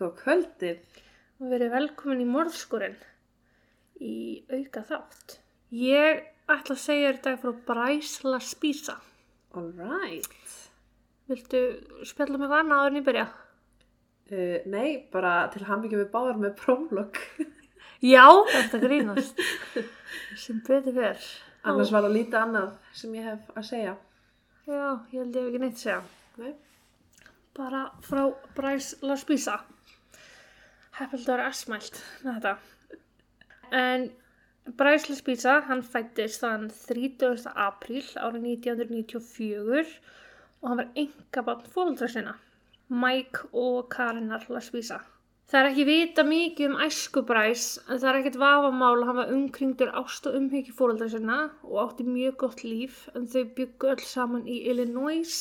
Góð kvöldið. og verið velkomin í morðskurinn í auka þátt. Ég ætla að segja þér í dag frá Bræsla Spísa. All right. Viltu spjalla mig vana áður en ég byrja? Uh, nei, bara til hambyggjum við báðar með prólog. Já, þetta grínast. Sem betur fyrr. Annars var það lítið annað sem ég hef að segja. Já, ég held ég hef ekki neitt að segja. Nei. Bara frá Bræsla Spísa. Að vera asmælt með þetta. En Bræsla Spísa, hann fættist þann 30. apríl árið 1994 og hann var enga barn fóldra sinna, Mike og Karinar Laspísa. Það er ekki vita mikið um æsku Bræs en það er ekkert vafamál að hann var umkringdur ást og umhyggju fóldra sinna og átti mjög gott líf en þau byggu öll saman í Illinois,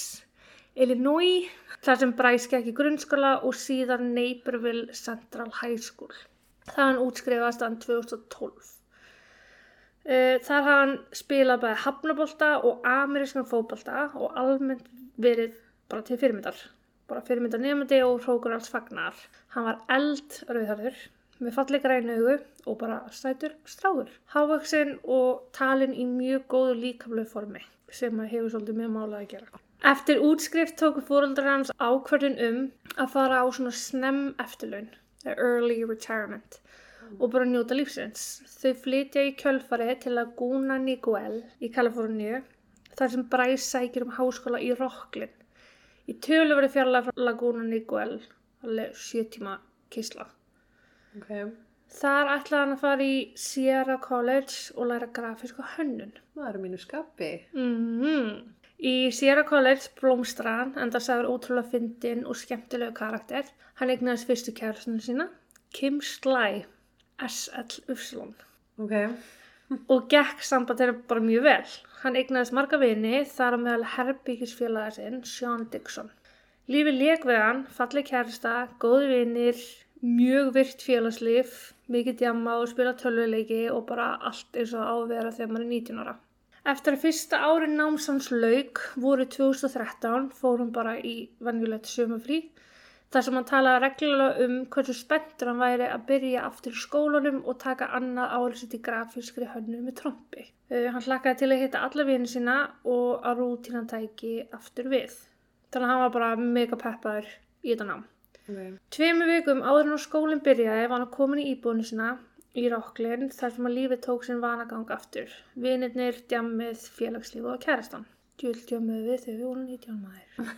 Illinois þar sem Bræs gekk í grunnskóla og síðan Naperville Central High School. Þaðan útskrifast hann 2012. Uh, þar hann spilað bæði hafnabolta og amerískan fótbolta og almennt verið bara til fyrirmyndar. Bara fyrirmyndar nefndi og hrókur alls fagnar. Hann var eld rauðharður með falleg grænu augu og bara stætur stráður. Hávöksin og talin í mjög góðu líkamlegu formi sem hefur svolítið með málað að gera. Eftir útskrift tóku fóröldrar hans ákvörðun um að fara á svona snemm eftirlaun, early retirement og bara njóta lífsins. Þau flytja í kjölfari til Laguna Niguel í Kaliforníu þar sem Bryce sækir um háskóla í Rocklin. Í tölu verið fjarlæg frá Laguna Niguel, alveg sjö tíma kísla. Ok. Þar ætlaði hann að fara í Sierra College og læra grafíska hönnun. Það eru mínu skapi. Mm Í Sierra College blómstra hann en það sagður ótrúlega fyndin og skemmtilegu karakter. Hann eignaðist fyrstu kærastunum sína, Kim Sly, SL-Y Ok. og gekk samband þeirra bara mjög vel. Hann eignaðist marga vini þar á meðal herbyggisfélaga sinn, Sean Dixon. Lífi lék við hann, falleg kærasta, góði vinir, mjög virt félagslif, mikið djamma og spila tölvuleiki og bara allt eins og á að vera þegar maður er 19 ára. Eftir að fyrsta ári námsans lauk voru 2013 fór hann bara í venjulegt sömufrí þar sem hann talaði reglulega um hversu spenntur hann væri að byrja aftur í skólanum og taka annað árið sitt í grafískri hönnu með trombi. Uh, hann hlakkaði til að hitta alla vini sína og að rútínan tæki aftur við. Þannig að hann var bara mega peppaður í þetta nám. Ok. Tveimu vikum áður en á skólinn byrjaði var hann komin í íbúinu sína í Rocklin þar sem að lífið tók sinn vanagang aftur. Vinirnir, djammið, félagslíf og kærastan. Djúl djammuð við þegar við vorum 19 maður.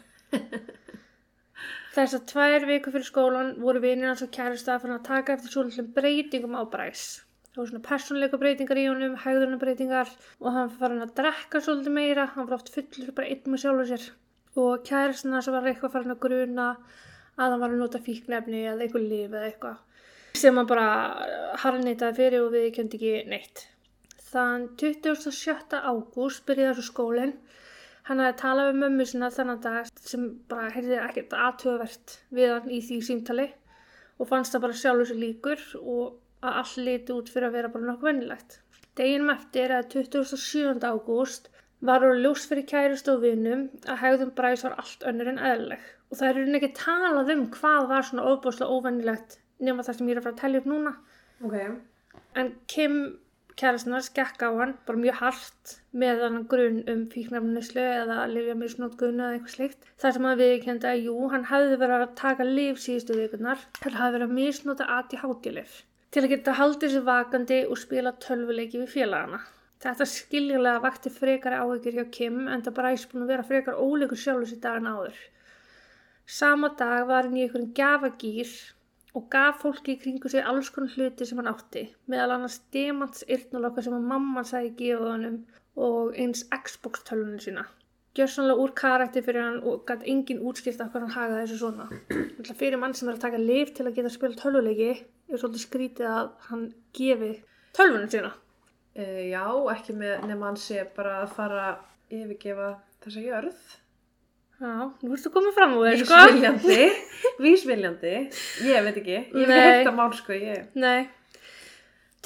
Þessar tvær viku fyrir skólan voru vinir hans og kærasta fyrir að taka eftir svolítið breytingum á Bræs. Það voru svona persónleika breytingar í honum, hægðurna breytingar og hann hann að drekka svolítið meira, hann var oft fullur bara einn með sjálfur sér. Og kærastan hans var eitthvað farin að gruna að hann var að nota fíknefni eða eitthvað líf eða eitthvað sem hann bara harnitaði fyrir og við kendi ekki neitt. Þann 27. ágúst byrjaði þessu skólinn Hann hafði talað við mömmu sinna þennan dag sem bara heyrði ekkert aðtöðvert við hann í því símtali og fannst það bara sjálfur sér líkur og að allt liti út fyrir að vera bara nokkuð vennilegt. Deginum eftir að 27. ágúst var úr ljós fyrir kærist og vinum að hegðum bræs var allt önnur en eðlileg og það er ekki talað um hvað var svona ofbúslega óvennilegt nema það sem ég er að fara að tellja upp núna. Ok. En Kim kærastnar skekka á hann bara mjög hart með hann grunn um fíknarnislu eða lifja misnótgun eða eitthvað slikt. Það sem hann viðkendi að jú, hann hafði verið að taka lif síðustu vikunar, hann hafði verið að misnóta aðti hátilif til að geta haldið sér vakandi og spila tölvuleiki við félagana. Þetta skiljulega vakti frekar áhyggjur hjá Kim en það bara æs búin að vera frekar óleikur sjálfur sér dagan áður. Sama dag var hann í einhverjum gafagýr og gaf fólki í kringu sig alls konar hluti sem hann átti, meðal annars demants yrnulokka sem að mamman sæði gefa honum og eins Xbox tölvunni sína. Gjörsanlega úr karakter fyrir hann og gæti engin útskipt af hvað hann hagaði þessu svona. Að fyrir mann sem er að taka lif til að geta spila tölvuleiki er svolítið skrítið að hann gefi tölvunni sína. Uh, já, ekki með nema hann sé bara að fara að yfirgefa þessa jörð. Já, nú ertu komið fram úr þér, sko. Vísviljandi. Vísviljandi. Ég veit ekki. Ég heilt að mál, sko. Ég... Nei.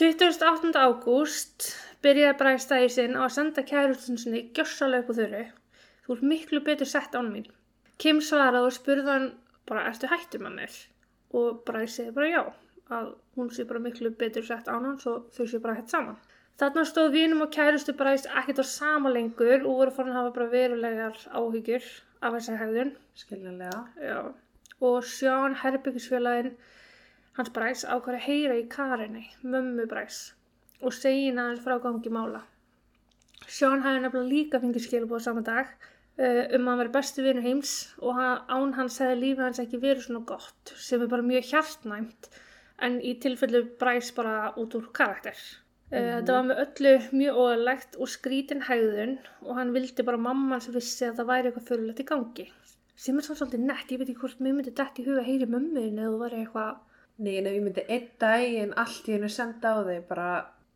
28. ágúst byrjaði bræðstæði sinn á að senda kærustun sinni gjörsalega upp á þurru. Þú ert miklu betur sett án mín. Kim svaraði og spurði hann bara, ertu hættur mér? og Bryce segir bara já að hún sé bara miklu betur sett án hans og þau sé bara hægt saman. Þarna stóð vinum og kærustu Bryce ekkert á sama lengur og voru farin að hafa bara verulegar áhyggjur af þessari hegðun. Skiljanlega. Já. Og Sean Herbyggisfélagin hans Bryce ákvæði að heyra í Karinni, mömmu Bryce og segja hans frá gangi mála. Sean hafði nefnilega líka fengið skilabóð saman dag uh, um að hann veri bestu vinur heims og án hans hefði lífið hans ekki verið svona gott sem er bara mjög hjartnæmt en í tilfellu Bryce bara út úr karakter. Uh, Þetta var með öllu mjög óðalegt og skrítin hægðun og hann vildi bara mamma hans vissi að það væri eitthvað fyrirlegt í gangi. Sem er svona svolítið nett, ég veit ekki hvort mér myndi dætt í huga að heyri mömmuðin eða þú væri eitthvað Nei, en ef ég myndi einn daginn allt í hennu senda á þig bara,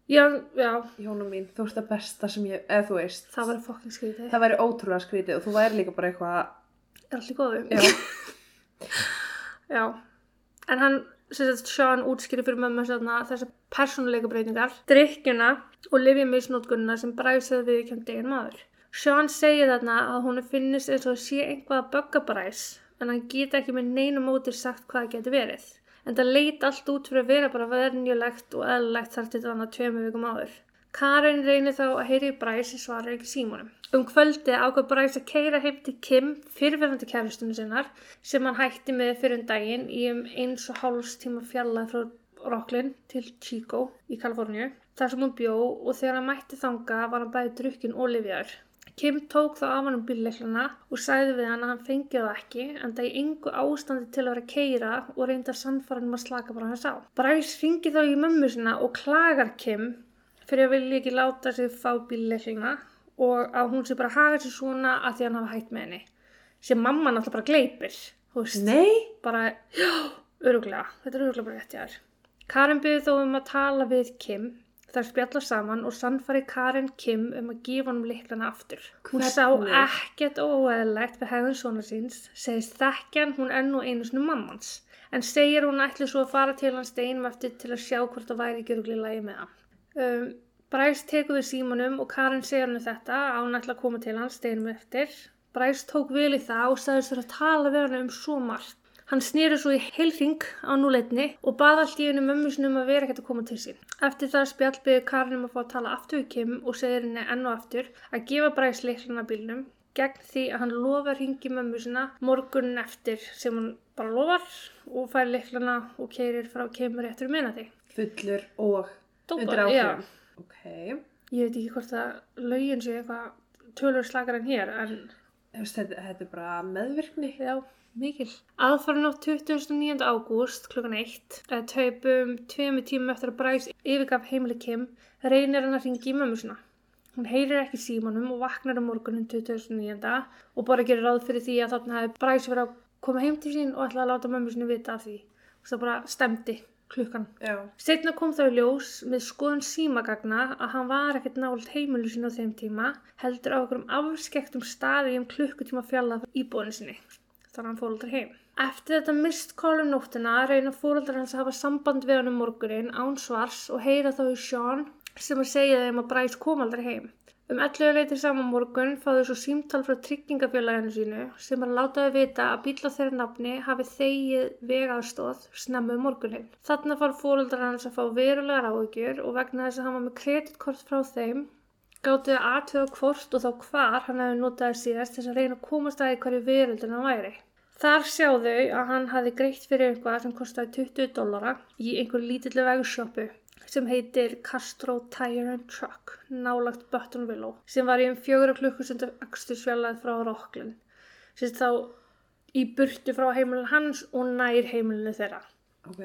Já, já, Jóna mín, þú ert það besta sem ég, eða þú veist. það var fokkin skrítið. Það væri ótrúlega skrítið og þú væri líka bara eitthvað, Er allt í góðu? já, Já. En hann, Sean útskýri fyrir mömmu þarna þessar persónuleika breytingar, drikkjuna og lifjamisnótkunna sem bræsið við kjöndi einn maður. Sean segir þarna að hún finnist eins og sé einhvað að bögga bræs en hann geta ekki með neinu móti sagt hvað geti verið. En það leit allt út fyrir að vera bara verðnjulegt og eðlilegt þar til þannig tveimu vikum áður. Karin reynir þá að heyri Bræs í svarar ekki símónum. Um kvöldi ákvað Bræs að keira heim til Kim, fyrirverandi kæristunum sinnar, sem hann hætti með fyrir um daginn í um eins og hálfs tíma fjallað frá Rocklin til Chico í Kaliforníu, þar sem hún bjó og þegar hann mætti þanga var hann bæði drukkin og lifjaður. Kim tók þá af hann um bílleiklana og sagði við hann að hann fengið það ekki en það í engu ástandi til að vera keira og reynda sannfæranum að slaka bara hans á. Bræs ringi þá í mömmu sinna og klagar Kim fyrir að vilja ekki láta sig fá bílleiklana og að hún sé bara haga sér svona að því hann hafa hægt með henni. Sem mamma náttúrulega bara gleipir, þú veist nei, bara, já, öruglega, þetta er öruglega bara rétt hjá þér. Karin byrði þó um að tala við Kim, þar spjalla saman og sannfari Karin Kim um að gefa honum liklana aftur. Hún sá Hvernig? ekkert óeðlegt við hegðun svona síns, segist þekkjan hún enn og einu svona mammans, en segir hún ætli svo að fara til hans steinum eftir til að sjá hvort það væri ekki öruglega lægi með hann. Um, Bræs tekur við símanum og Karin segir henni þetta að hún ætla að koma til hans steinum eftir. Bræs tók vel í það og sagðist þurfa að tala við hann um svo margt. Hann snýri svo í heilring á núleitni og baði allt í hennu mömmu sinum að vera ekkert að koma til sín. Eftir það spjall byggði Karin um að fá að tala aftur við Kim og segir henni enn og aftur að gefa Bræs leiklana bílnum gegn því að hann lofar hingi mömmu sinna morgunin eftir sem hann bara lofar og fær leiklana og keirir frá kemur eftir minna því. fullur og Dópa, undir já. Ok, Ég veit ekki hvort að lögin sé eitthvað tölur slakar en hér, en þetta, þetta er bara meðvirkni. já, mikil. Aðfarin á 29. ágúst klukkan 1, eða taupum tveimu tímum eftir að Bræs yfirgaf heimili Kim, reynir hann að ringi í mömmu sinna. Hún heyrir ekki símanum og vaknar um morgunin 29. og bara gerir ráð fyrir því að þarna hefði Bræs verið að koma heim til sín og ætlaði að láta mömmu sinni vita af því. Og það bara stemdi klukkan. Já, Setna kom þá í ljós með skoðun símagagna að hann var ekkert nált heimilu sinni á þeim tíma, heldur á okkur um afskektum staði í um klukkutíma fjallað íbúinu sinni. Þannig að hann fór aldrei heim. Eftir þetta mist kól um nóttina reyna fóreldrar hans að hafa samband við hann um morgunin án svars og heyra þá í Sean sem að segja þeim að Bryce kom aldrei heim. Um 11 leiti saman morgun fáðu svo símtal frá tryggingafélaginu sínu sem að látaði vita að bíl á þeirra nafni hafi þegið vegaðstóð snemmu um morgunin. Þarna far fóreldrar hans að fá verulegar áhyggjur og vegna þess að hann var með kreditkort frá þeim gáttu að aðtöða hvort og þá hvar hann hefði notaði síðast þess að reyna að komast að í hverju veröldin hann væri. Þar sjá þau að hann hafi greitt fyrir eitthvað sem kostaði 20 dollara í einhver lítillu vegsjópu sem heitir Castro Tire and Truck nálagt Buttonwillow sem var í um fjögur klukkustundu axtursfjallað frá Rocklin sem þá í burtu frá heimilinu hans og nær heimilinu þeirra. ok.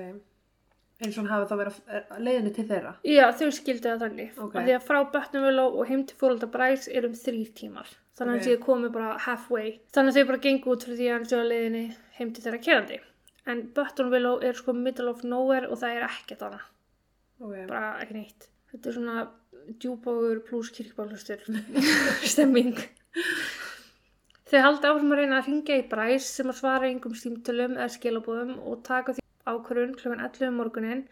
Eins og hann hafi þá verið leiðinni til þeirra. Já, þau skildu það þannig. Ok. Af því að frá Buttonwillow og heim til fórölda Bryce er um þrýr tímar. Þannig að Ok. hann sé komið bara halfway. Þannig að þau bara gengu út fyrir því að sé á leiðinni heim til þeirra kerandi. En Buttonwillow er sko middle of nowhere og það er ekkert annað. Ok. Bara ekki neitt. Þetta er svona djúbógur pluss kirkbálustur stemming. Þau halda áfram að reyna að ringja í Bryce sem að svara yngum símtölum eða skilabóðum og taka því ákvörðun klukkan 11 um morgunin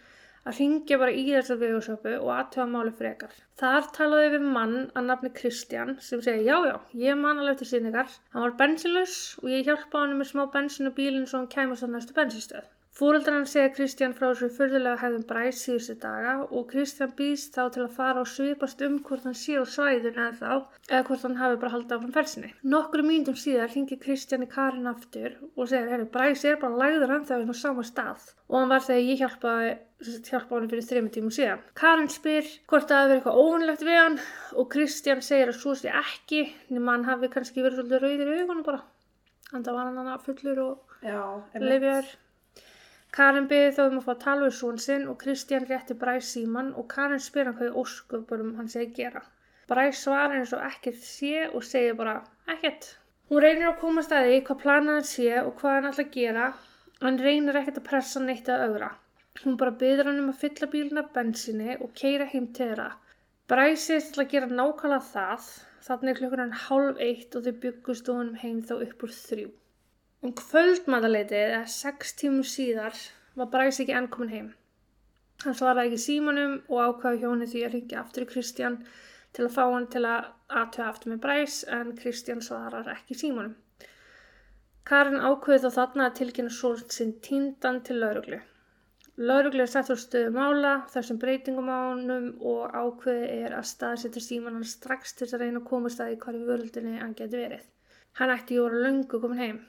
að ringja bara í þessar vegursöpu og aðtöfa máli frekar. Þar talaði við mann að nafni Kristján sem segi já já, ég man alveg til síningar. Hann var bensinlaus og ég hjálpaði hann með smá bensin og bílinn svo hann kæmast á næstu bensinstöð. Fóreldrar hann segja Kristján frá þessu fyrðulega hefðum bræs síðustu daga og Kristján býðst þá til að fara og svipast um hvort hann sé á svæðun eða þá eða hvort hann hafi bara haldið áfram fersinni. Nokkru mínútum síðar ringi Kristján í Karin aftur og segir, herru, bræs er bara lagður ennþá inn á sama stað og hann var þegar ég hjálpaði hjálpa hann fyrir þrejum tímum síðan. Karin spyr hvort það hefur verið eitthvað óvanlegt við hann og Kristján segir að svo sé ekki nema hann hafi kannski verið svolítið rauðir í augunum bara. Þannig að var hann hann fullur og Já, lifjar. Karin byrði þá um að fá að tala við svon sinn og Kristján rétti Bræs síman og Karin spyr hann hvað ósköpunum hann segi gera. Bræs svarar eins og ekkert sé og segir bara ekkert. Hún reynir að koma staði hvað planað hann sé og hvað hann ætla að gera en reynir ekkert að pressa neitt að augra. Hún bara byrður hann um að fylla bíluna bensinni og keira heim til þeirra. Bræs segist til að gera nákvæmlega það, þannig klukkur hann hálf eitt og þau byggust honum heim þá upp úr þrjú. Um kvöldmataleitið eða sex tímur síðar var Bræs ekki enn komin heim. Hann svaraði ekki símanum og ákvaði hjóni því að ringja aftur í Kristján til að fá hann til að aðtöða aftur með Bræs en Kristján svarar ekki símanum. Karin ákveði þá þarna að tilkynna svolít sinn tíndan til lauruglu. Lauruglu er sett á stöðu mála þessum breytingum á honum og ákveði er að staðsetja síman hann strax til þess að reyna að koma staði hvar í völdinni hann geti verið. Hann ætti í voru löngu komin heim.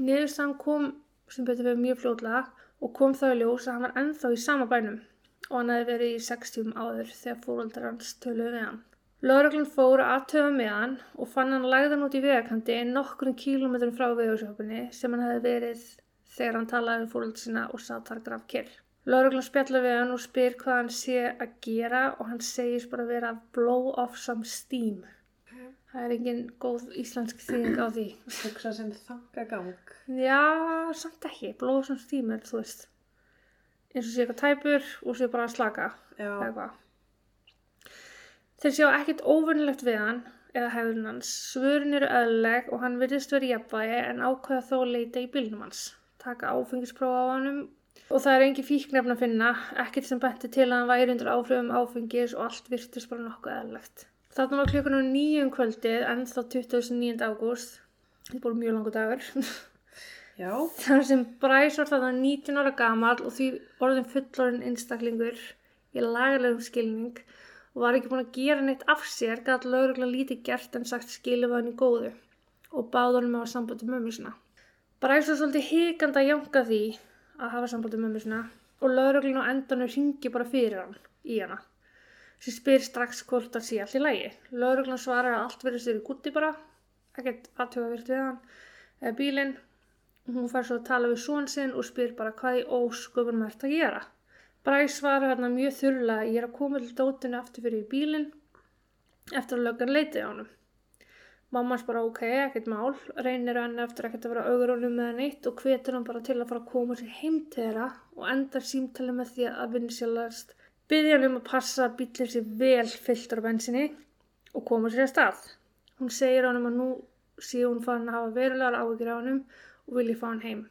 Niðurstaðan kom sem betur verið mjög fljóðlega og kom þá í ljós að hann var ennþá í sama bænum og hann hefði verið í sex tíum áður þegar fóröldar hans töluði við hann. Lörglun fór að aðtöfa með hann og fann hann lagðan út í vegakandi nokkurinn kílometrum frá vegarsjópunni sem hann hefði verið þegar hann talaði um fóröldar sína og satt þar graf kyrr. Lörglun spjallar við hann og spyr hvað hann sé að gera og hann segist bara vera að blow off some steam. Það er engin góð íslensk þýðing á því. hugsa sem þangagang. Já, samt ekki. Blóð sem stímur, þú veist. Eins og sé eitthvað tæpur og sé bara að slaka. Já. Þeir sjá ekkert óvinnilegt við hann eða hefðun hans. Svörin eru öðleg og hann virðist verið jafnvægi en ákveða þó leita í bílnum hans. Taka áfengisprófa á hannum og það er engin fíknefn að finna. Ekkert sem benti til að hann væri undir áfröfum áfengis og allt virtist bara nokkuð eðlegt. Þarna var klukkunum nýjum kvöldið en þá 29. ágúst. Þetta bara mjög langu dagur. já, Þar sem Bræs var þarna 19 ára gamall og því orðin fullorinn einstaklingur í lagalegum skilning og var ekki búin að gera neitt af sér, gæti lögregla lítið gert en sagt skilið var hann í góðu og báði honum að hafa sambandi mömmu sinna. Bræs var svolítið hikandi að jánka því að hafa sambandi mömmu sinna og lögreglun á endanum ringi bara fyrir hann í hana sem spyr strax hvort það sé allt í lægi. Lögreglan svarar að allt verður í gutti bara, ekkert aðtöfa virt við hann eða bílinn Hún fær svo að tala við són sinn og spyr bara hvað í ósköpun maður ert að gera. Bræs svarar hérna mjög þurrlega ég er að koma til dótinu aftur fyrir bílinn eftir að löggan leitið á honum. Mammas bara ok, ekkert mál, reynir hann eftir ekkert að vera augur honum með neitt og hvetur hann bara til að fara að koma sér heim til þeirra og endar símtali með því að vinsjálast byggja hann um að passa að bílinn sér vel fylltur á bensinni og koma sér að stað. Hún segir honum að nú sé hún farin að hafa verulegar áhyggjur á honum og vilji fá hann heim.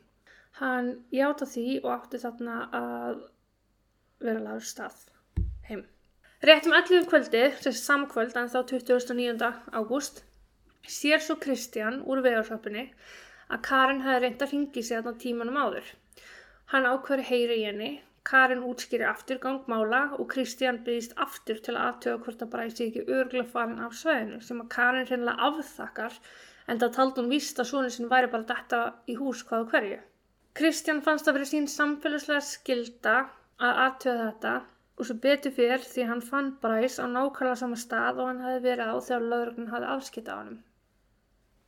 Hann játa því og átti þarna að vera lagur stað heim. Rétt um 11 kvöldi, þessi samkvöld en þá 29. ágúst, sér svo Kristján úr vegarsöpunni að Karin hefði reynd að ringi sig þarna tímanum áður. Hann ákveður heyri í henni, Karin útskýri aftur gangmála og Kristján byggist aftur til að aðtöða hvort að bræði sig ekki örgla farin af sveðinu sem að Karin hreinlega afþakkar en það taldi hún víst að svona sinn væri bara detta í hús hvað og hverju. Kristján fannst að vera sín samfélagslega skilda að aðtöða þetta og svo betur fyrr því hann fann Bræs á nákvæmlega sama stað og hann hefði verið á þegar lögreglun hafði afskipt á honum.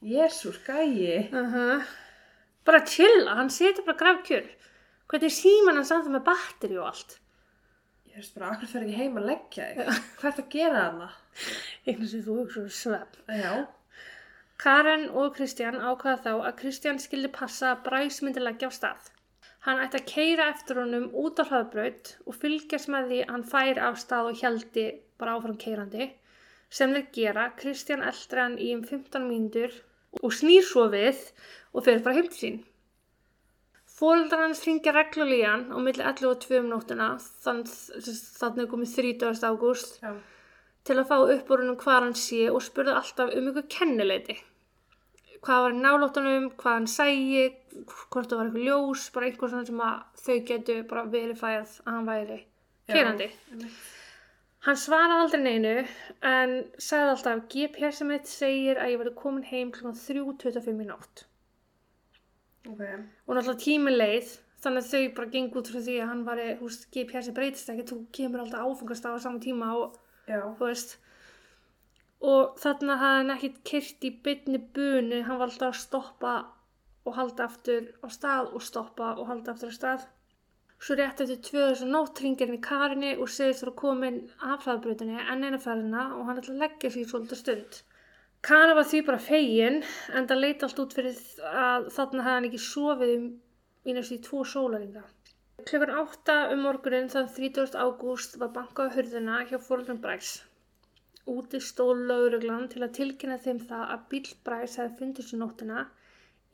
jésús, gæi. Uh Bara chilla, hann setur bara grafkjör. Hvernig er síman hann samt með batteri og allt? Ég veist bara, akkur fer ekki heim að leggja þig. Hvað ert að gera þarna? Einhvern sem þú hugsa um svepp. Já, Karen og Kristján ákvaða þá að Kristján skildi passa að Bræs myndi leggja á stað. Hann ætti að keira eftir honum út á hraðbraut og fylgjast með því hann færi af stað og hjaldi bara áfram keirandi. Sem þeir gera, Kristján eldri hann í um 15 mínútur og snýr svo við og fer bara heim til sín. Fóldrar hans ringja hann á milli 11 og 2 um nóttina, þannig komið 30. ágúst já. til að fá uppborunum hvað hann sé og spurði alltaf um ykkur kennileiti. hvað var í nálóttunum, hvað hann sægi, hvort það var eitthvað ljós, bara eitthvað svona sem að þau getu bara verifæð að hann væri kerandi. Hann svaraði aldrei neinu en sagði alltaf GPS mitt segir að ég verði komin heim kl. 3.25 í nótt. Ok. Og náttúrulega tími leið þannig að þau bara gengur út frá því að hann var, húst, GPS breytist ekki, þú kemur alltaf áfengast á sama tíma og Já. þú veist og þarna hafði hann ekkert kyrt í byrni bunu, hann var alltaf að stoppa og halda aftur á stað og stoppa og halda aftur á stað svo rétt eftir tvö þess að nótt ringir hann í karinni og segist þurfa komin af hraðbrutinni enn eina ferðina og hann ætla að leggja sér svolítið stund Kara var því bara fegin en það leiti allt út fyrir að þarna hafði hann ekki sofið um í næstu í tvo sólaringa Klukkan átta um morgunin þann 30. ágúst var bankað á hurðina hjá fóröldum Bræs. Úti stóð lauruglan til að tilkynna þeim það að bíl Bræs hefði fundist í nóttina,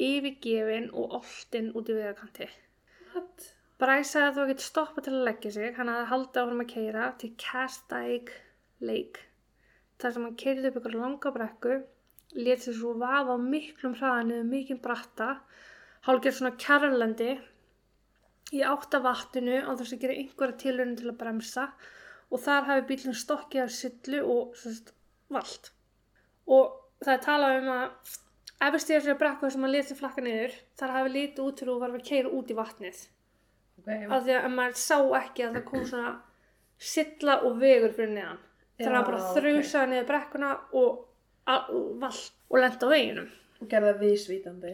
yfirgefin og oltinn út í vegakanti. What? Bræs hefði þó ekkert stoppað til að leggja sig, hann hefði haldið áfram að keira til Castaic Lake. Þar sem hann keirði upp ykkur langa brekku, let sér svo vaða á miklum hraða niður mikinn bratta, hálfgerð svona kærlendi í átta vatninu á þess að gera einhverja tilhörun til að bremsa og þar hafi bílinn stokkið að syllu og sérst, vald. Og það er talað um að efist ég að segja brekku sem að leti flakka niður, þar hafi litið út fyrir og var að keira út í vatnið. Ok. Af því að maður sá ekki að það kom svona sylla og vegur fyrir neðan. Þannig að hann bara þrjusaði niður brekkuna og, og og lenda á veginum. Og gerði það vísvítandi.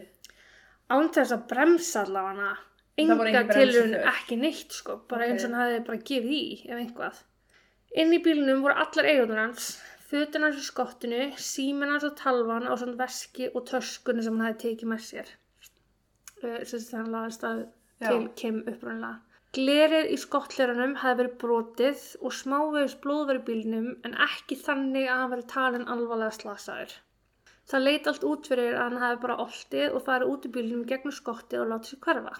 án þess að bremsa allavega enga bremsuför? ekki neitt sko bara Ok. eins og hann hefði bara gefið í ef einhvað inn í bílunum voru allar eigundur hans fötin hans í skottinu símin hans og talvan á svona veski og töskunni sem hann hefði tekið með sér uh, sem þetta hann laðast að til Kim upprunlega glerið í skottlérunum hefði verið brotið og smávegis blóð var í bílnum en ekki þannig að hann verið talin alvarlega slasaður Það leit allt út fyrir að hann hefði bara oltið og farið út í bílunum í gegnum skottið og látið sér hverfa.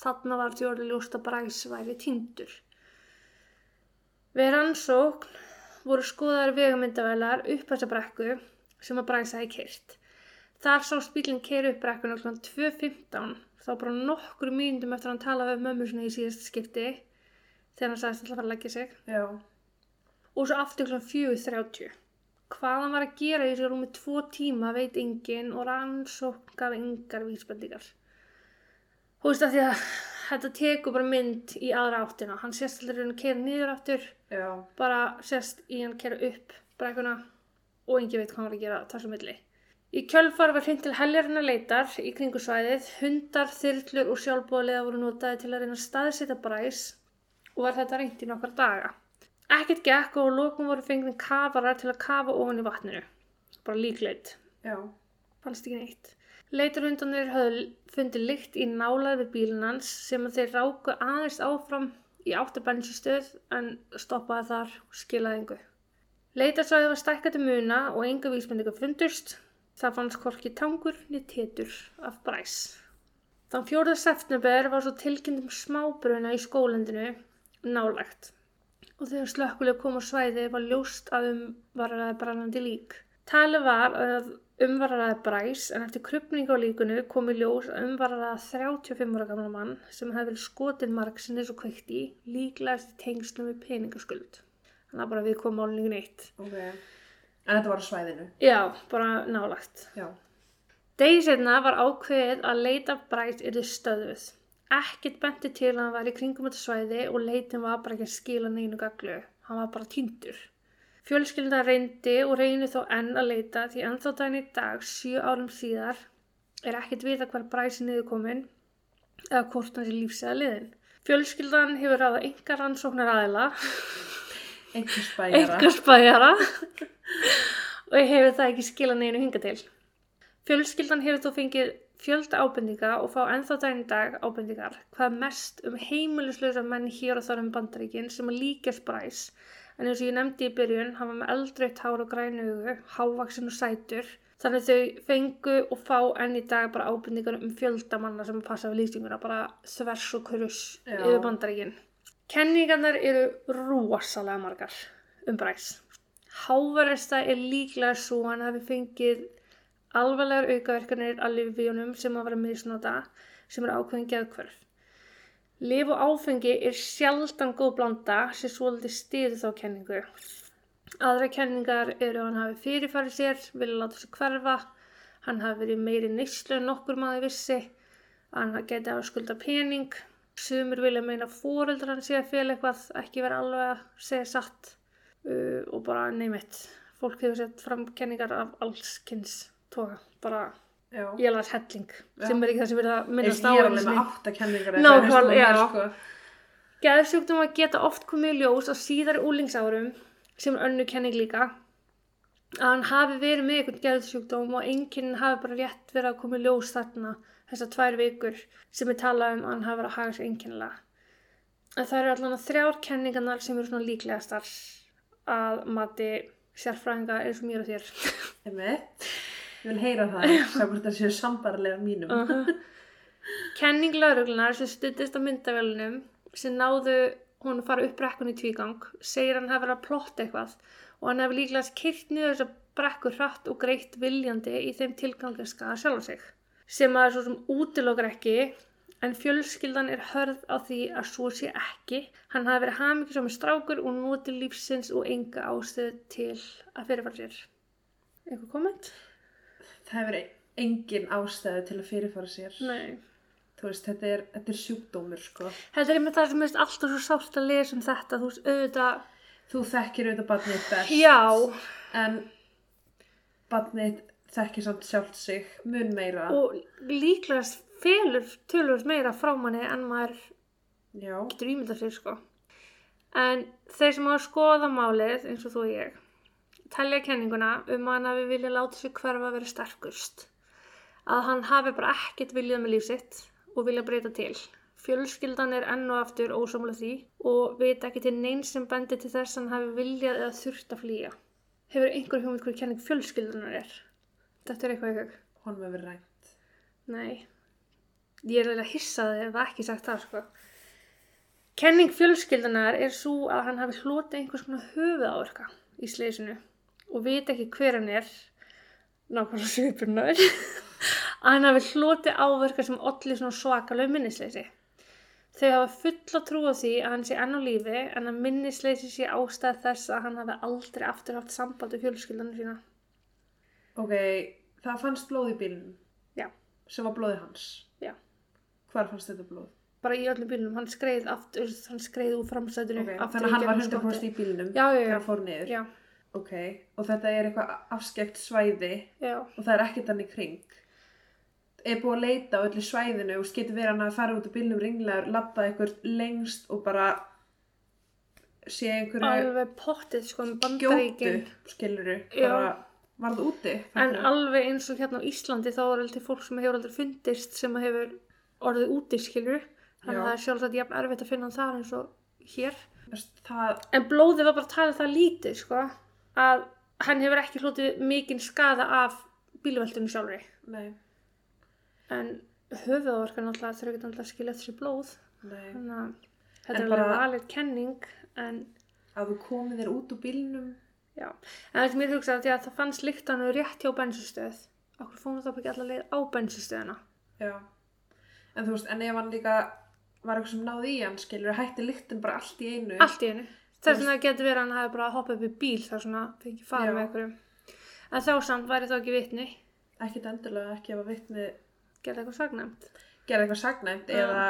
Þarna var því orðið ljóst að Bræs væri týndur. Við rannsókn voru skoðaðar vegamyndavælar upp þessa brekku sem að Bræs hefði kyrt. Þar sást bílinn keira upp brekkuna kl. 2.15 þá bara nokkru mínundum eftir að hann talaði við mömmu sinni í síðast skipti þegar hann sagðist að fara að leggja sig Já. og svo aftur kl. 4.30. Hvað hann var að gera í þessu rúmi tvo tíma veit enginn og rannsókn gaf engar vísbendingar. Þú veist að því að þetta tekur bara mynd í aðra áttina. Hann sést allir hann kera niður aftur, Já. bara sést í hann kera upp brekkuna og enginn veit hvað hann var að gera þessu milli. Í kjölfar var hreint til heljarinnar leitar í kringu svæðið, hundar, þyrlur og sjálfbóðlega voru notaði til að reyna að staðsita bræs og var þetta reynt í nokkar daga. Ekkert gekk og á lokum voru fengið kafarar til að kafa ofan í vatninu. Bara líkleit. Já. Fannst ekki neitt. Leitarhundanir höfðu fundið lykt í nálaði við bílinn hans sem að þeir ráku aðeins áfram í áttabensistöð en stoppaði þar og skilaði engu. Leitarsvæði var stækkandi muna og enga vísbendingar fundust. Það fannst hvorki tangur niður tétur af bræs. Þann 4. september var svo tilkynnt um smábruna í skólendinu nálægt og þegar slökkuleg kom á svæði var ljóst að um var að brannandi lík. Talið var að um var að bræs en eftir krupning á líkunu kom í ljós að um var að 35 ára gamla mann sem hefði verið skotin margsinnis og kveikt í líklegast í tengslum við peningaskuld. Þannig að bara við komum málningun eitt. Ok. En þetta var á svæðinu. Já, bara nálægt. Já. Degi setna var ákveðið að leita bræs yrði stöðuð. Ekkert benti til að hann var í kringum þetta svæði og leitin var bara ekki að skila neinu gaglu. Hann var bara týndur. Fjölskylda reyndi og reynir þó enn að leita því ennþá daginn í dag, sjö árum síðar, er ekkert vita hver bræsi niður komin eða hvort hann sé lífsæða liðin. Fjölskyldan hefur ráða engar rannsóknar aðila, Einhver spæjara. engar spæjara og hefur það ekki skila neinu hinga til. Fjölskyldan hefur þó fengið fjölda ábendinga og fá ennþá daginn dag ábendingar hvað mest um heimilislösa menn hér og þar um bandaríkin sem að líkast bræs en eins og ég nefndi í byrjun var með eldraut hár og grænu augu, hávaksin og sætur þannig þau fengu og fá enn í dag bara ábendingar um fjölda manna sem passa við lýsinguna bara þvers og kurus Já. yfir bandaríkin. Kenningarnar eru rosalega margar um bræs. Háverðasta er líklega svo hann hafi fengið alvarlegar aukaverkanir að lifvíunum sem að vera misnota sem eru ákveðin geðkvörf. Lif og áfengi er sjaldan góð blanda sem svolítið stiður þá kenningu. Aðra kenningar eru að hann hafi fyrirfarið sér, vilja láta sér hverfa, hann hafi verið meiri neyslu en nokkur maður vissi, hann geti að skulda pening, sumur vilja meina fóreldrar hann sé að fél eitthvað, ekki vera alveg að segja satt uh, og bara neymitt. Fólk hefur sett fram kenningar af allskynns toga, bara Já. ég las helling, sem er ekki það sem verið að Ég minnast á er einu alveg sinni. með átta kenningar Nákvæmlega, já. Sko. Geðsjúkdóma geta oft komið í ljós á síðari úlingsárum sem er önnu kenning líka að hann hafi verið með einhvern geðsjúkdóm og enginn hafi bara rétt verið að koma í ljós þarna þessar tvær vikur sem er talað um að hann hafi verið að haga sér einkennilega. En það eru allan að þrjár kenningarnar sem eru svona líklegastar að mati sérfræðinga eins og mér og þér. Ég vil heyra það, hvort það séu sambarlega mínum. Uh Kenning lauruglunar sem stuttist á myndavélunum sem náðu hún að fara upp brekkun í tvígang segir hann hafi verið að plotta eitthvað og hann hafi líklega kyrt niður þessa brekkur hratt og greitt viljandi í þeim tilgangi að skaða sjálf sig sem að er svo sem útilokar ekki en fjölskyldan er hörð á því að svo sé ekki hann hafi verið hamingi með strákur og noti lífsins og enga ástöð til að fyrirfara sér eitthvað komment? Það hefur engin ástæðu til að fyrirfara sér. Nei Þú veist, þetta er, þetta er sjúkdómur, sko. Þetta er einmitt það sem er alltaf svo sárt að lesa um þetta, þú veist, auðvitað, Þú þekkir auðvitað barnið best. já, En barnið þekkir samt sjálft sig mun meira. og líklega felur tölur meira frá manni en maður Já. getur ímyndað sér, sko. En þeir sem hafa skoða málið, eins og þú og ég, telja kenninguna um að hann hafi viljað láta sig hverfa að vera sterkust. Að hann hafi bara ekkert viljað með líf sitt og viljað breyta til. Fjölskyldan er enn og aftur ósamlega því og veit ekki til neins sem bendir til þess að hann hafi viljað eða þurft að flýja. Hefur einhver hugmynd hverju kenning fjölskyldunar er? Þetta er eitthvað hug. Honum hefur rænt. Nei. Ég er eiginlega hissaði ef það ekki sagt það, sko. Kenning fjölskyldunar er svo að hann hafi hlotið einhvers konar höfuðáverka í sleysinu og veit ekki hver hann er, nákvæmlega svipurnar, að hann hafi hlotið áverka sem olli svona svakalega minnisleysi. Þau hafa fulla trú á því að hann sé enn á lífi en að minnisleysi sé ástæð þess að hann hafi aldrei aftur haft samband við fjölskyldunum sína. Ok, það fannst blóð í bílunum. Já. Sem var blóðið hans. Hvar fannst þetta blóð? bara í öllum bílunum, hann skreið aftur, hann skreið úr framstæðinu Ok, aftur þannig að hann var gegnum 100% skottið. í bílunum Já, já, þegar já, hann fór niður. já, Ok, og þetta er eitthvað afskekt svæði já, og það er ekkert hann í kring. Er búið að leita á öllu svæðinu og getur verið hann að fara út úr bílnum ringlegar, labba eitthvað lengst og bara sé einhverju alveg pottið sko gjótu, bandaríkin skiluru, bara varð úti. en alveg eins og hérna á Íslandi þá er alltaf fólk sem hefur aldrei fundist sem hefur orðið úti skilur þannig Já. að það er sjálfsagt jafn erfitt að finna hann þar eins og hér. Það, en blóðið var bara að tala það lítið sko að hann hefur ekki hlutið mikinn skada af bílveldunum sjálfri. Nei, en höfuðorkan alltaf þurfa ekki alltaf að skilja sér blóð. Nei, þannig að þetta En er alveg bara- valið kenning en að þú komið þér út úr bílnum, já, en þetta mér hugsaði því að það fannst líkt hann rétt hjá bensinstöð okkur fórum það ekki allar leið á bensinstöðina já. En þú veist, en ef hann líka var eitthvað sem náði í hann, skilur, hætti lyktin bara allt í einu. allt í einu þess vegna getur verið að hann hafi bara hoppað upp í bíl þar svona fengið fara Já. með einhverjum en þá samt væri þá ekki vitni Ekkert endilega ekki að vitni gerði eitthvað sagnæmt gera eitthvað sagnæmt Já. eða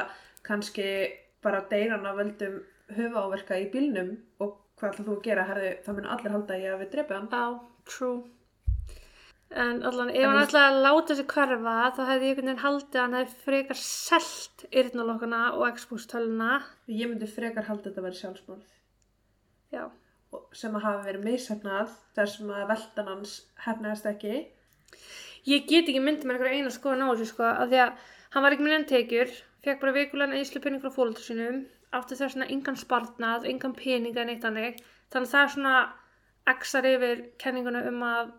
kannski bara deyran af völdum höfuáverka í bílnum og hvað ætlar þú að gera, herði, það mun allir halda að ég hafi drepið hann. á, true en allan, ef En hann ætlaði að láta sig hverfa þá hefði ég einhvern veginn haldið að hann hefði frekar selt yrnalokkana og expóstöluna Ég myndi frekar þetta að vera sjálfsmorð. Já, og- sem að hafa verið mishefnað þar sem að veldan hans hefnaðist ekki. Ég get ekki myndið mér einhverja eina skoðan á þessu sko, af því að hann var ekki með tekjur, fekk bara vikulega eðslupenning frá fólöldur sínum, átti þess vegna engan spartnað, engan peninga neitt hannig, þannig að það er svona exar yfir kenninguna um að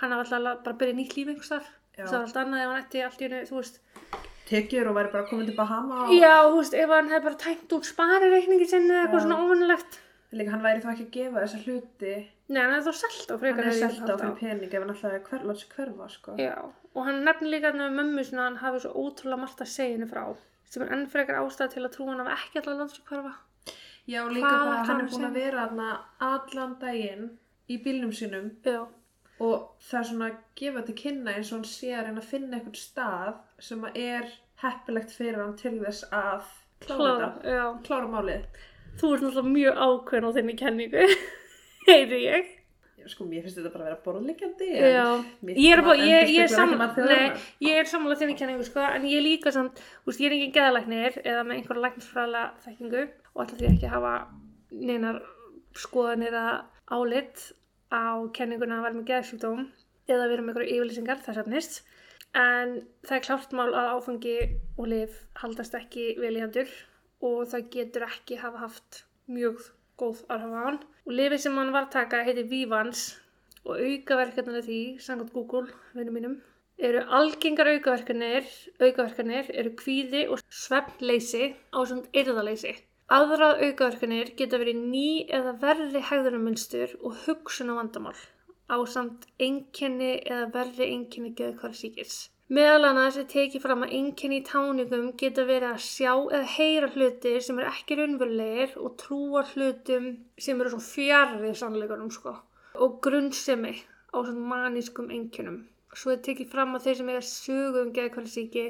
hann hafa alltaf bara byrjað nýtt líf einhvers þar, það var allt annað ef hann ætti allt í hennu, þú veist, Tekjur og væri bara komin til Bahama og... já, þú veist, ef hann hefði bara tæmt út sparireikningi sinni eða eitthvað svona óvinnilegt, Líka hann væri þá ekki að gefa þessa hluti. Nei, hann er þá selt á Hann frekar er hefði ég selt á. fyrir pening ef hann alltaf er hver, láta sig hverfa, sko. Já, og hann nefnir líka hann með mömmu svona hann hafi svo ótrúlega margt að segja henni frá sem er enn frekar ástæð til að trúa hann hafi ekki alltaf láta sig hverfa. Já, líka Hvað bara hann hann er búin að vera þarna allan daginn í bílnum sínum. Já, og það er svona að gefa til kynna eins og hann sé að reyna að finna einhvern stað sem að er heppilegt fyrir hann til þess að klára klára, klára málið. Þú ert náttúrulega mjög ákveðn á þinni kenningu, heyri ég. Sko, mér finnst þetta bara að vera mér- ég er, er er sammála þinni kenningu sko, en ég er líka samt, úst, ég er engin geðalæknir eða með einhverja læknisfræðilega þekkingu og ætla því ekki að hafa neinar skoðanir að álit á kenninguna að vera með geðsjúkdóm eða vera með einhverju yfirlýsingar þess efnist en það er klárt mál að áfangi og lif haldast ekki vel í hendur og það getur ekki hafa haft mjög góð áhrif á hann og lifið sem hann var að taka heitir Vivans og aukaverkanir af því, samkvæmt Google, vinnum mínum, eru algengar aukaverkanir, aukaverkanir eru kvíði og svefnleysi á samt yrðaleysi. Aðrað aukaverkanir geta verið ný eða verri hegðunamunstur og hugsun á vandamál á samt einkenni eða verri einkenni geðkvarsíkis. Meðal annars er tekið fram að einkenni í táningum geta verið að sjá eða heyra hluti sem eru ekki raunverulegir og trúa hlutum sem eru svona fjarrið sannleikunum sko og grunnsemi á svona manískum einkennum. Svo er tekið fram að þeir sem eiga sögu um geðkvæðarsíki,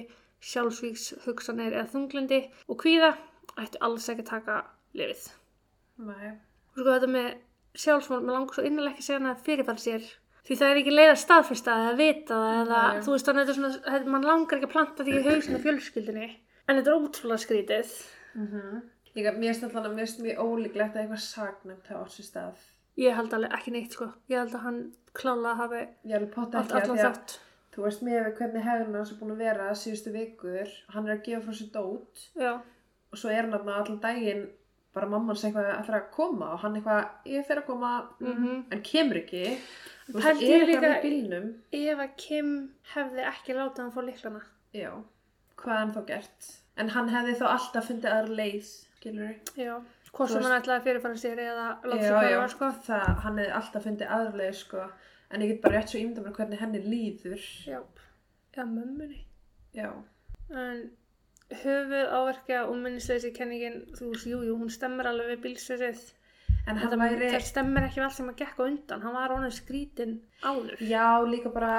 sjálfsvíks, hugsanir eða þunglindi og kvíða ættu alls ekki að taka lifið. Nei. Og sko þetta með sjálfsmál, maður langar svo innanlega ekki að segja hana að fyrirfæra sér því það er ekki leið að staðfesta eða vita það eða Nei. þú veist þannig að þetta er svona, mann langar ekki að planta því í hausinu fjölskyldinni en þetta er ótrúlega skrítið. Mm Líka, mér finnst alltaf mér finnst mjög ólíklegt að eitthvað sagnæmt hafa átt sér stað. Ég held alveg ekki neitt sko, ég held að hann klála hafi að allan því að þátt. þú veist með við hvernig hegðun hans er búin að vera síðustu vikur, hann er að gefa frá sér dót Já, og svo er hann þarna allan daginn bara mamman sem eitthvað ætlar að koma og hann eitthvað, ég fer að koma. Mhm. en kemur ekki. Þú veist, Pældi er ég eitthvað líka- í bílnum? Ef að Kim hefði ekki látað hann fá liklana. já, hvað hann þá gert? En hann hefði þá alltaf fundið aðra leið skilur Já, hvort sem hann ætlaði að fyrirfara sér eða láta sér já, hverfa sko. það, hann hefði alltaf fundið aðra leið sko, en ég get bara rétt svo ímynda mér hvernig henni líður. Já, eða mömmunni. já, En höfuð áverkja og minnisleysi kenningin, þú veist, jú, jú, hún stemmir alveg við bílsverið. en Þetta væri það stemmir ekki við allt sem að gekk á undan. Hann var ánum skrítin áður. Já, líka bara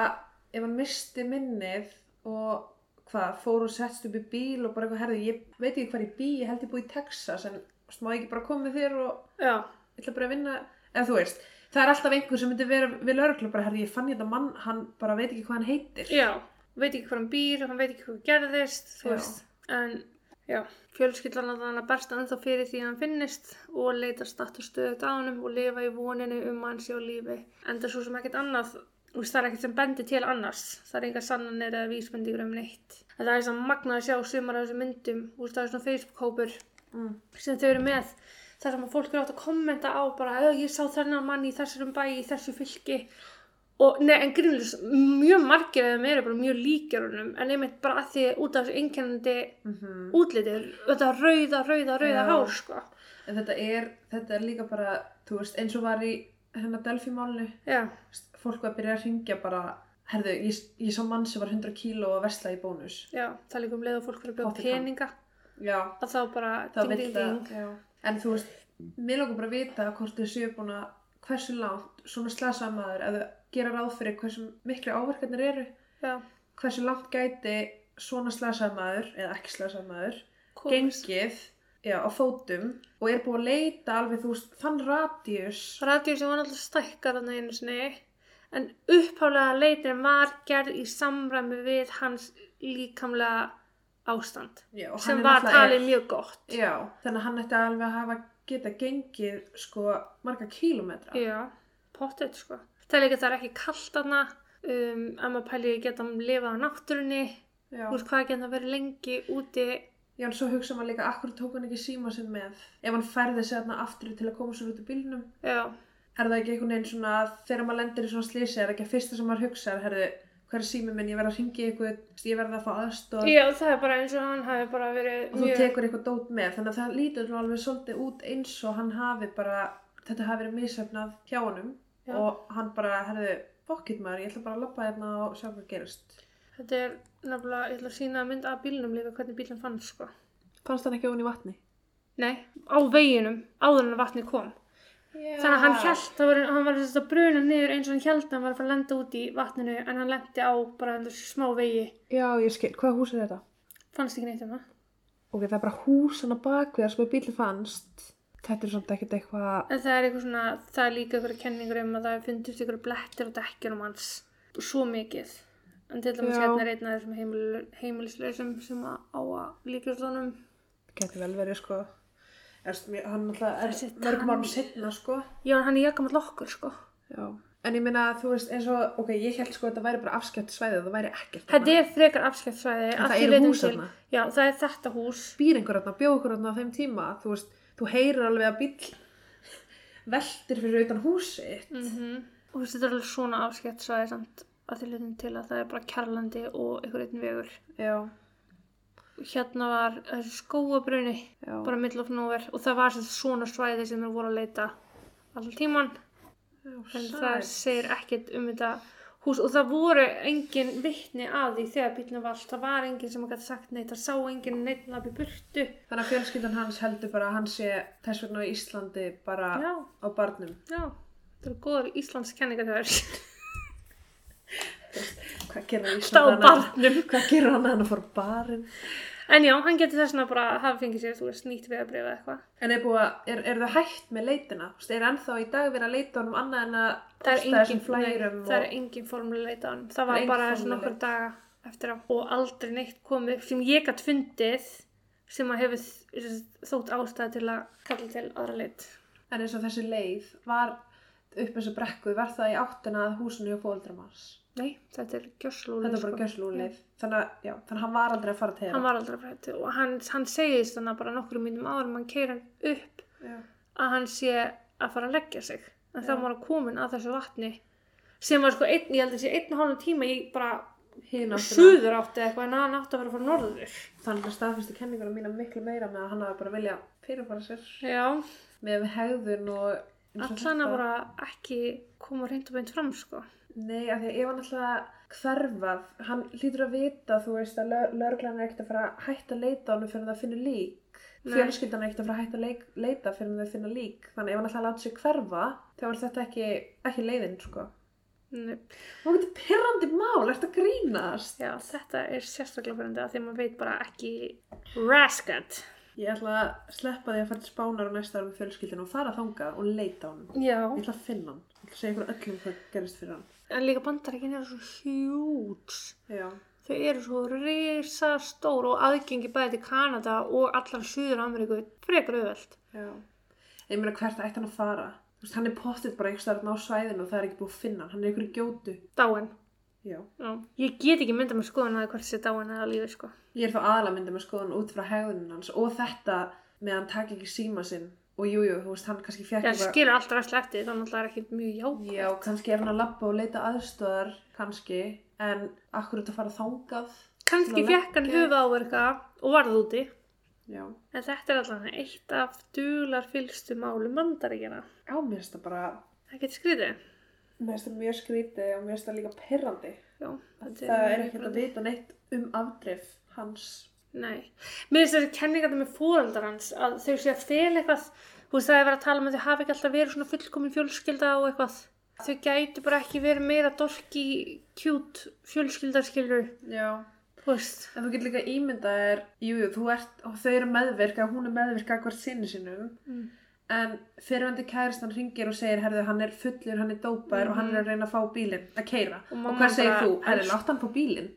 ef hann misti minnið og hvað, fór og settst upp í bíl og bara eitthvað, herði, ég veit ekki hvað ég bý, ég held ég búi í Texas en þú veist, má ég ekki bara koma með þér og Já, ég ætla bara að vinna, eða þú veist, það er alltaf einhver sem myndi vera við lögreglu bara, herði, ég fann ég þetta mann, hann bara veit ekki hvað hann heitir. já, veit ekki hvað hann býr, hann veit ekki hvað gerðist, þú Já. veist. En, já, fjölskyldan að hann að bersta ennþá fyrir því að hann finnist og leita statt og stöðut á honum og lifa í voninu um að hann sé á lífi. En það er svo sem ekkert annað, veist, það er ekkert sem bendi til annars. Það er enga sannanir eða vísbendingur um neitt. En það er svona magnað að sjá sumar af þessum myndum, veist, það er svona Facebook-hópur Mm. sem þau eru með þar sem fólk eru átt að kommenta á bara, "Ö, ég sá þennan mann í þessum bæ í þessu fylki og nei, en grínlega mjög margir af þeim eru bara mjög honum. En einmitt bara að því út af þessu einkennandi Mm útlitið, þetta rauða, rauða, rauða Já. hár sko. En þetta er, þetta er líka bara, veist, eins og var í hennar Delphi-málinu, já, fólk var að byrja að ringja bara, herðu, ég, ég sá mann sem var 100 kíló að vesla í bónus. já, það líka um leið og fólk fyrir að hann. peninga. Já, að þá bara ding, ding, ding. en þú veist, mér langar bara að vita hvort þau séu búin að hversu langt svona slasaða maður þau gera ráð fyrir hversu miklu áverkarnir eru já, hversu langt gæti svona slasaða maður eða ekki slasaða maður komist. gengið já, á fótum og er búin að leita alveg þú veist, þann radíus radíu sem var alltaf stækkar þarna einu sinni en upphálega leitin var gerð í samræmi við hans líkamlega ástand já, sem var náttúrulega talið mjög gott. Já, þannig að hann ætti alveg að hafa geta gengið sko marga kílómetra. Já, pottet sko. Það er líka það er ekki kallt þarna um, að maður pæli geta lifað á náttúrunni. Veist hvað geta verið lengi úti? Já, en svo hugsa maður líka, akkur tók hann ekki síma sinn með? Ef hann færði sig þarna aftur til að koma sér út úr bílnum, já, er það ekki einhvern veginn svona að þegar maður lendir í svona slísi, er ekki að fyrsta sem maður hugsa, herðu, hver er sími minn, ég verð að ringi ykkur, ég verð að fá aðstof Já, það er bara eins og hann hafi bara verið og þú tekur eitthvað dót með þannig að það lítur alveg svolítið út eins og hann hafi bara, þetta hafi verið misöfnað hjá honum Já. og hann bara, herðu, fokkit maður, ég ætla bara að labba hérna og sjá hvað gerist Þetta er nefnilega, ég ætla að sína mynd af bílnum líka hvernig bílinn fannst sko. Fannst hann ekki ofan í vatni? Nei, á veginum, áður en að vatni kom. Já. Þannig að hann held, var, hann var að bruna niður eins og hann held að hann var að fara að lenda út í vatninu en hann lendi á bara smá vegi. Já, ég skil, hvað hús er þetta? Fannst ekki neitt um það. Ok, það er bara hús hann að bakviðar sem er bíli fannst Þetta er samt ekkert eitthvað En það er eitthvað svona, það er líka eitthvað kenningur um að það fundist eitthvað blettir á dekkjunum hans. Svo mikið. En til dæmis hérna er einn þessum heimil, heimilislausum sem að á að líkjast honum. Geti vel verið sko Hann alltaf er mörgum árum setna sko Já, hann er jakkamall okkur sko. Já En ég meina, þú veist, eins og, ok, ég held sko að þetta væri bara afskjöpt svæðið, það væri ekkert Þetta er frekar afskjæftsvæði. En það eru hús þarna? Já, það er þetta hús. býr einhver þarna, bjóð einhver þarna á þeim tíma þú veist, þú heyrir alveg að bíll veltir fyrir utan húsi Mm Og þú veist, þetta er alveg svona afskjæftsvæði samt að því litin til að það er bara kærlandi og einhver einn vegur. já, Hérna var þessi skóabruni, já, bara middle of nowhere og það var svona svæði sem þeir voru að leita allan tíman. En það segir ekkert um þetta hús og það voru engin vittni að því þegar bílnum var allt. Það var engin sem gæti sagt neitt, það sá engin neitt labi burtu. þannig að fjölskyldan hans heldur bara að hann sé þess vegna á Íslandi bara Já, á barnum já, það eru góður Íslandskenningar þegar hvað gerir hann barnum. hvað gerir hann að hann að fór barinn En já, hann getur þess vegna bara að hafa fengið sér, þú veist, nýtt veðabrif eða eitthvað. en er búið að, er, er það hægt með leitina Þú veist, er ennþá í dag verið að leita honum annað en að er posta þessum flærum það er og, engin formulega leita hann. Það var bara formleg nokkur daga eftir á og aldrei neitt komið sem ég gætt fundið sem að hefur þótt ástæði til að kalla til aðra leit. en eins og þessi leið var upp þessu brekku, var það í áttina að húsinu hjá fóldram hans Nei, þetta er gjösslúli. þetta er bara gjösslúleið þannig að, já, þannig að hann var aldrei að fara til Hann var aldrei frætt og hann, hann segist þannig bara nokkru mínum áður en hann keira upp Já. að hann sé að fara að leggja sig. En Já. þá var hann komin að þessu vatni sem var sko einn, ég held að sé einn og hálfum tíma í bara suður átti eitthvað en hann átti að vera að fara norður. Þannig að staðfæstu kenningunum mína miklu meira með að hann hafi bara vilja fyrirfara sér með hegðun og allan að bara ekki koma reynd og beint fram sko. Nei, af því að ef hann alltaf hverfað, hann hlýtur að vita, þú veist, að lögreglan er ekkert að fara að hætta að leita hann fyrir það finna lík. Fjölskyldan er ekkert að fara að hætta að leita fyrir það finna lík. Þannig ef hann alltaf láta sig hverfa, þá er þetta ekki, ekki leiðin, sko. Nei, Og þetta er pirrandi mál, ert að grínast. Já, þetta er sérstaklega fyrir að því að maður veit bara ekki raskat. Ég ætla að sleppa því að fara til spánar á næsta ára með fjölskyldinu og fara þangað og leita á hann. Já, Ég ætla að finna hann. Ég ætla að segja ykkur öllum hvað gerist fyrir hann. en líka bandarækin eru svo hjúts. Já. Þau eru svo risastór og aðgengi bæði til Kanada og allar Suður Ameríku frekar auðvelt. Já. Ég meina hvert ætti hann að fara? Þú veist, hann er pottitt bara einhvers staðar á svæðinu og það er ekki búið að finna hann. Hann er ykkur í gjótu. Dáin. Já. Já. Ég get ekki mynda með skoðan að það hvort sé dáin eða lífi sko. Ég er þá aðalega myndið með skoðan út frá hegðunin hans og þetta með að hann taki ekki síma sinn og jújú, jú, þú veist, hann kannski fjekk Já, skilur alltaf ræslega eftir þannig að það er ekki mjög jákvæmt. Já, kannski er hann að labba og leita aðstöðar, kannski, en akkur þetta fara þangað. Kannski fekk hann höfuð áverka og varð úti. Já. En þetta er alltaf eitt af dular fylgstu málum bandaríkjana. Já, mér finnst það bara, Það getur skrítið. Mér finnst það mjög skrítið og mér finnst það líka perrandi. Já, Það er ekkert að vita neitt um afdrif hans. Nei. Mér finnst þessi kenningar með fóreldar hans að þau sé að fela eitthvað, þú veist það er verið að tala um að þau hafi ekki alltaf verið svona fullkomin fjölskylda og eitthvað. Þau gætu bara ekki verið meira dorki, kjút, fjölskyldarskilur, Já. veist. En þú getur líka ímyndað er, jú, jú, þú ert, og þau eru meðvirk, að hún er meðvirk hvert sinni sinum, Mm. En fyrirvændi kæristan ringir og segir, herðu, hann er fullur, hann er dópar og hann er að reyna að fá bílinn, að keira. Og Og, hvað segir þú? Herðu, "Elsk- látt hann fá bílinn.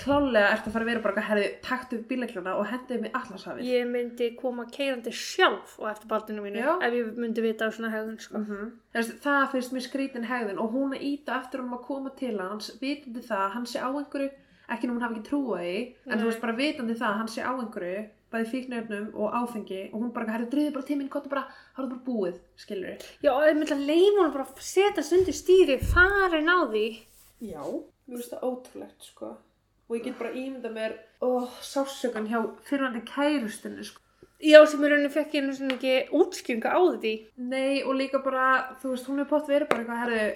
Klálega ert að fara að vera bara, herðu, taktu upp bílaklana og hendiði mig allarsafið. Ég myndi koma keirandi sjálf og eftir baldinu mínu Já. ef ég myndi vita á svona hegðun, sko. Mm það finnst mér skrítin hegðun og hún að íta eftir honum að koma til hans vitandi það að hann sé á einhverju ekki nú hún hafi ekki trúa því en þú veist bara vitandi það að hann sé á einhverju bæði fíknöfnum og áfengi og hún bara, herru, driði bara tíminn, kottu bara það er bara búið, skilur Já, og ég myndi að leifa hann bara að setja undir stýri, farin á því. já, Mér finnst það ótrúlegt, sko. Og ég get bara ímynda mér, ó, sásökan hjá fyrirvændi kærustinni, sko. Já, sem í rauninni fekk ég einu svona ekki útskjönga á því. Nei, og líka bara, þú veist, hún er pott verið bara eitthvað, herri,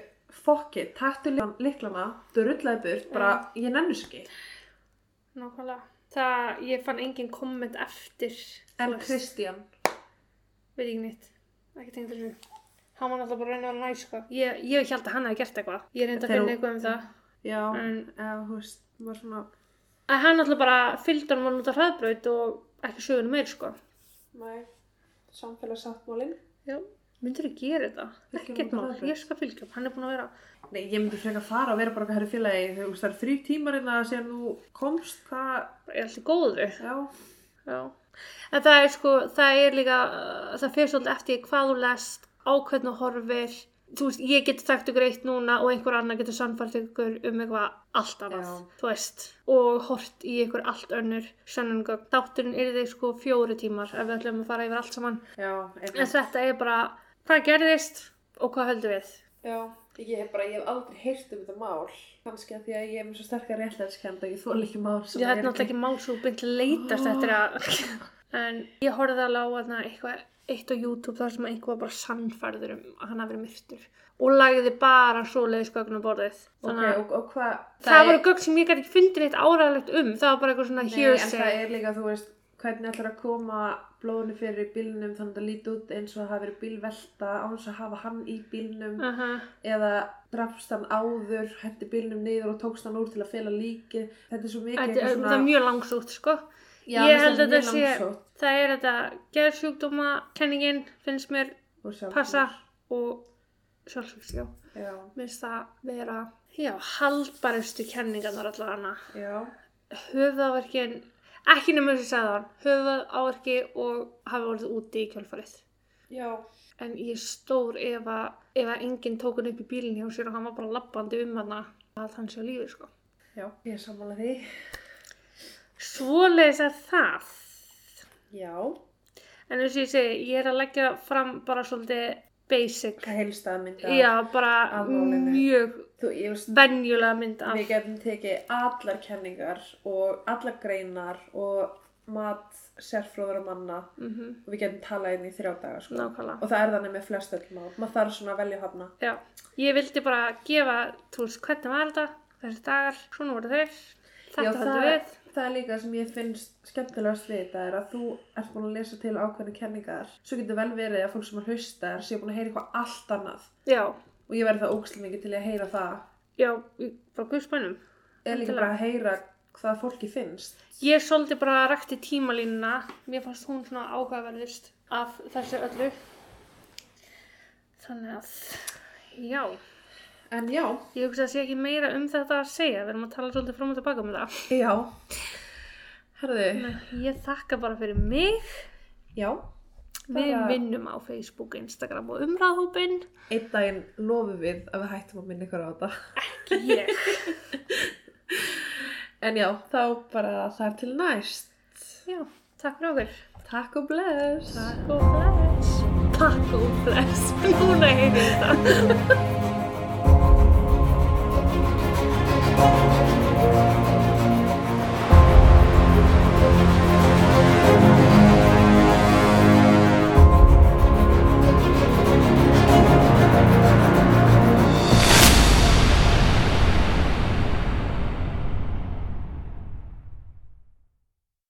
fokki, taktu liklana, þú rullaði burt, bara, ég. Nákvæmlega. Það, ég fann engin komment eftir. En Kristján, Veit ekki neitt. Ekki tengt þessu. Hann var náttúrulega bara að reyna að vera næs, sko. Ég, ég held að hann hefði gert eitthvað. Ég reyndi að finna eitthvað um það. já, En eða, þú veist, maður svona, að hann náttúrulega bara fylgdi hann út á hraðbraut og ekki sögunu meir, sko. nei, samfélagsáttmálinn. Já. Myndir þú gera þetta? Ekkert mál. Ég skal fylgja hann. Er búin að vera... Nei, ég myndi frekar fara og vera bara eitthvað herri félagi, það er þrjú tímar innan að síðan þú komst, Ég er alltaf góðu. já, Já. En það er sko, það er líka, það fyrir svolítið eftir hvað þú lest, á hvernig þú horfir. Þú veist, ég get þekkt ykkur eitt núna og einhver annar getur sannfært ykkur um eitthvað allt annað. Já. Þú veist, og hort í ykkur allt önnur sannungögn. Þátturinn er þeir sko fjóri tímar ef við ætlum að fara yfir allt saman. já, En þetta er bara, hvað gerðist og hvað höldum við? Já, ég hef bara, ég hef aldrei heyrt um þetta mál, kannski að því að ég er með svo sterkar réttlæðiskend og ég þól ekki mál sem Ég er er náttúrulega ekki. mál svo beint leitast eftir að en ég alveg á þarna eitthvað eitt á YouTube þar sem einhver var bara sannfærður um að hann hafi verið myrtur. Og lagði bara svoleiðis gögn á borðið. Þannig að og, og hvað, það, voru gögn sem ég gæti ekki fundið neitt áræðilegt um. Það var bara eitthvað svona Nei, en það hearsay er líka, þú veist, hvernig ætlar að koma blóðinu fyrir í bílnum þannig að það líti út eins og það hafi verið bílvelta á þess að hafa hann í bílnum. Uh eða drafst hann áður, hendi bílnum niður og tókst hann úr til að fela líkið. Þetta er svo mikið þetta, eitthvað það er mjög langsútt sko. Já, ég held að mjög sé langsótt. það er þetta geðsjúkdóma kenningin finnst mér passa og sjálfsvíksjá Já, minnst það vera haldbærustu kenningarnar allar hana já, höfðaverkin ekki nema þess að segja það höfðaverki og hafi orðið úti í kjölfarið já. en ég stór ef að, ef að enginn tók hann upp í bílinn hjá sér og hann var bara labbandi um hana að hann sé á lífi sko Já, ég er sammála því. svoleiðis er það Já, en eins og ég segi, ég er að leggja fram bara svolítið basic heilstað mynda. já, bara af málinu. mjög venjulega mynd af við getum tekið allar kenningar og allar greinar og mat sérfróðara manna mm og við getum talað inn í þrjá daga, sko. Og það er þannig með flest öll mál. Maður þarf svona að velja hafna. Já, ég vildi bara gefa, þú veist, hvernig var þetta, þessi dagar, svona voru þeir, þetta það, við. Það er líka sem ég finnst skemmtilegast við þetta er að þú ert búin að lesa til ákveðni kenningar. Svo getur vel verið að fólk sem að hlusta er sé búin að heyra eitthvað allt annað. Já, Og ég verði það ógslum mikið til að heyra það. já, bara guðspænum. Eða líka bara að heyra hvað fólki finnst. Ég svolítið bara rakti tímalínuna, mér fannst hún svona áhugaverðist af þessu öllu. Þannig að, já, En já, ég hugsa að sé ekki meira um þetta að segja, við erum að tala svolítið fram og tilbaka um þetta. já. Herðu, Ég þakka bara fyrir mig, já. við Bara- vinnum á Facebook, Instagram og umræðhópin, Einn daginn lofum við að við hættum að minna ykkur á þetta. ekki ég. En já, þá bara það er til næst. Já, takk fyrir okkur. Takk og bless. Taco Flash. Taco Flash. Núna heyrði ég þetta.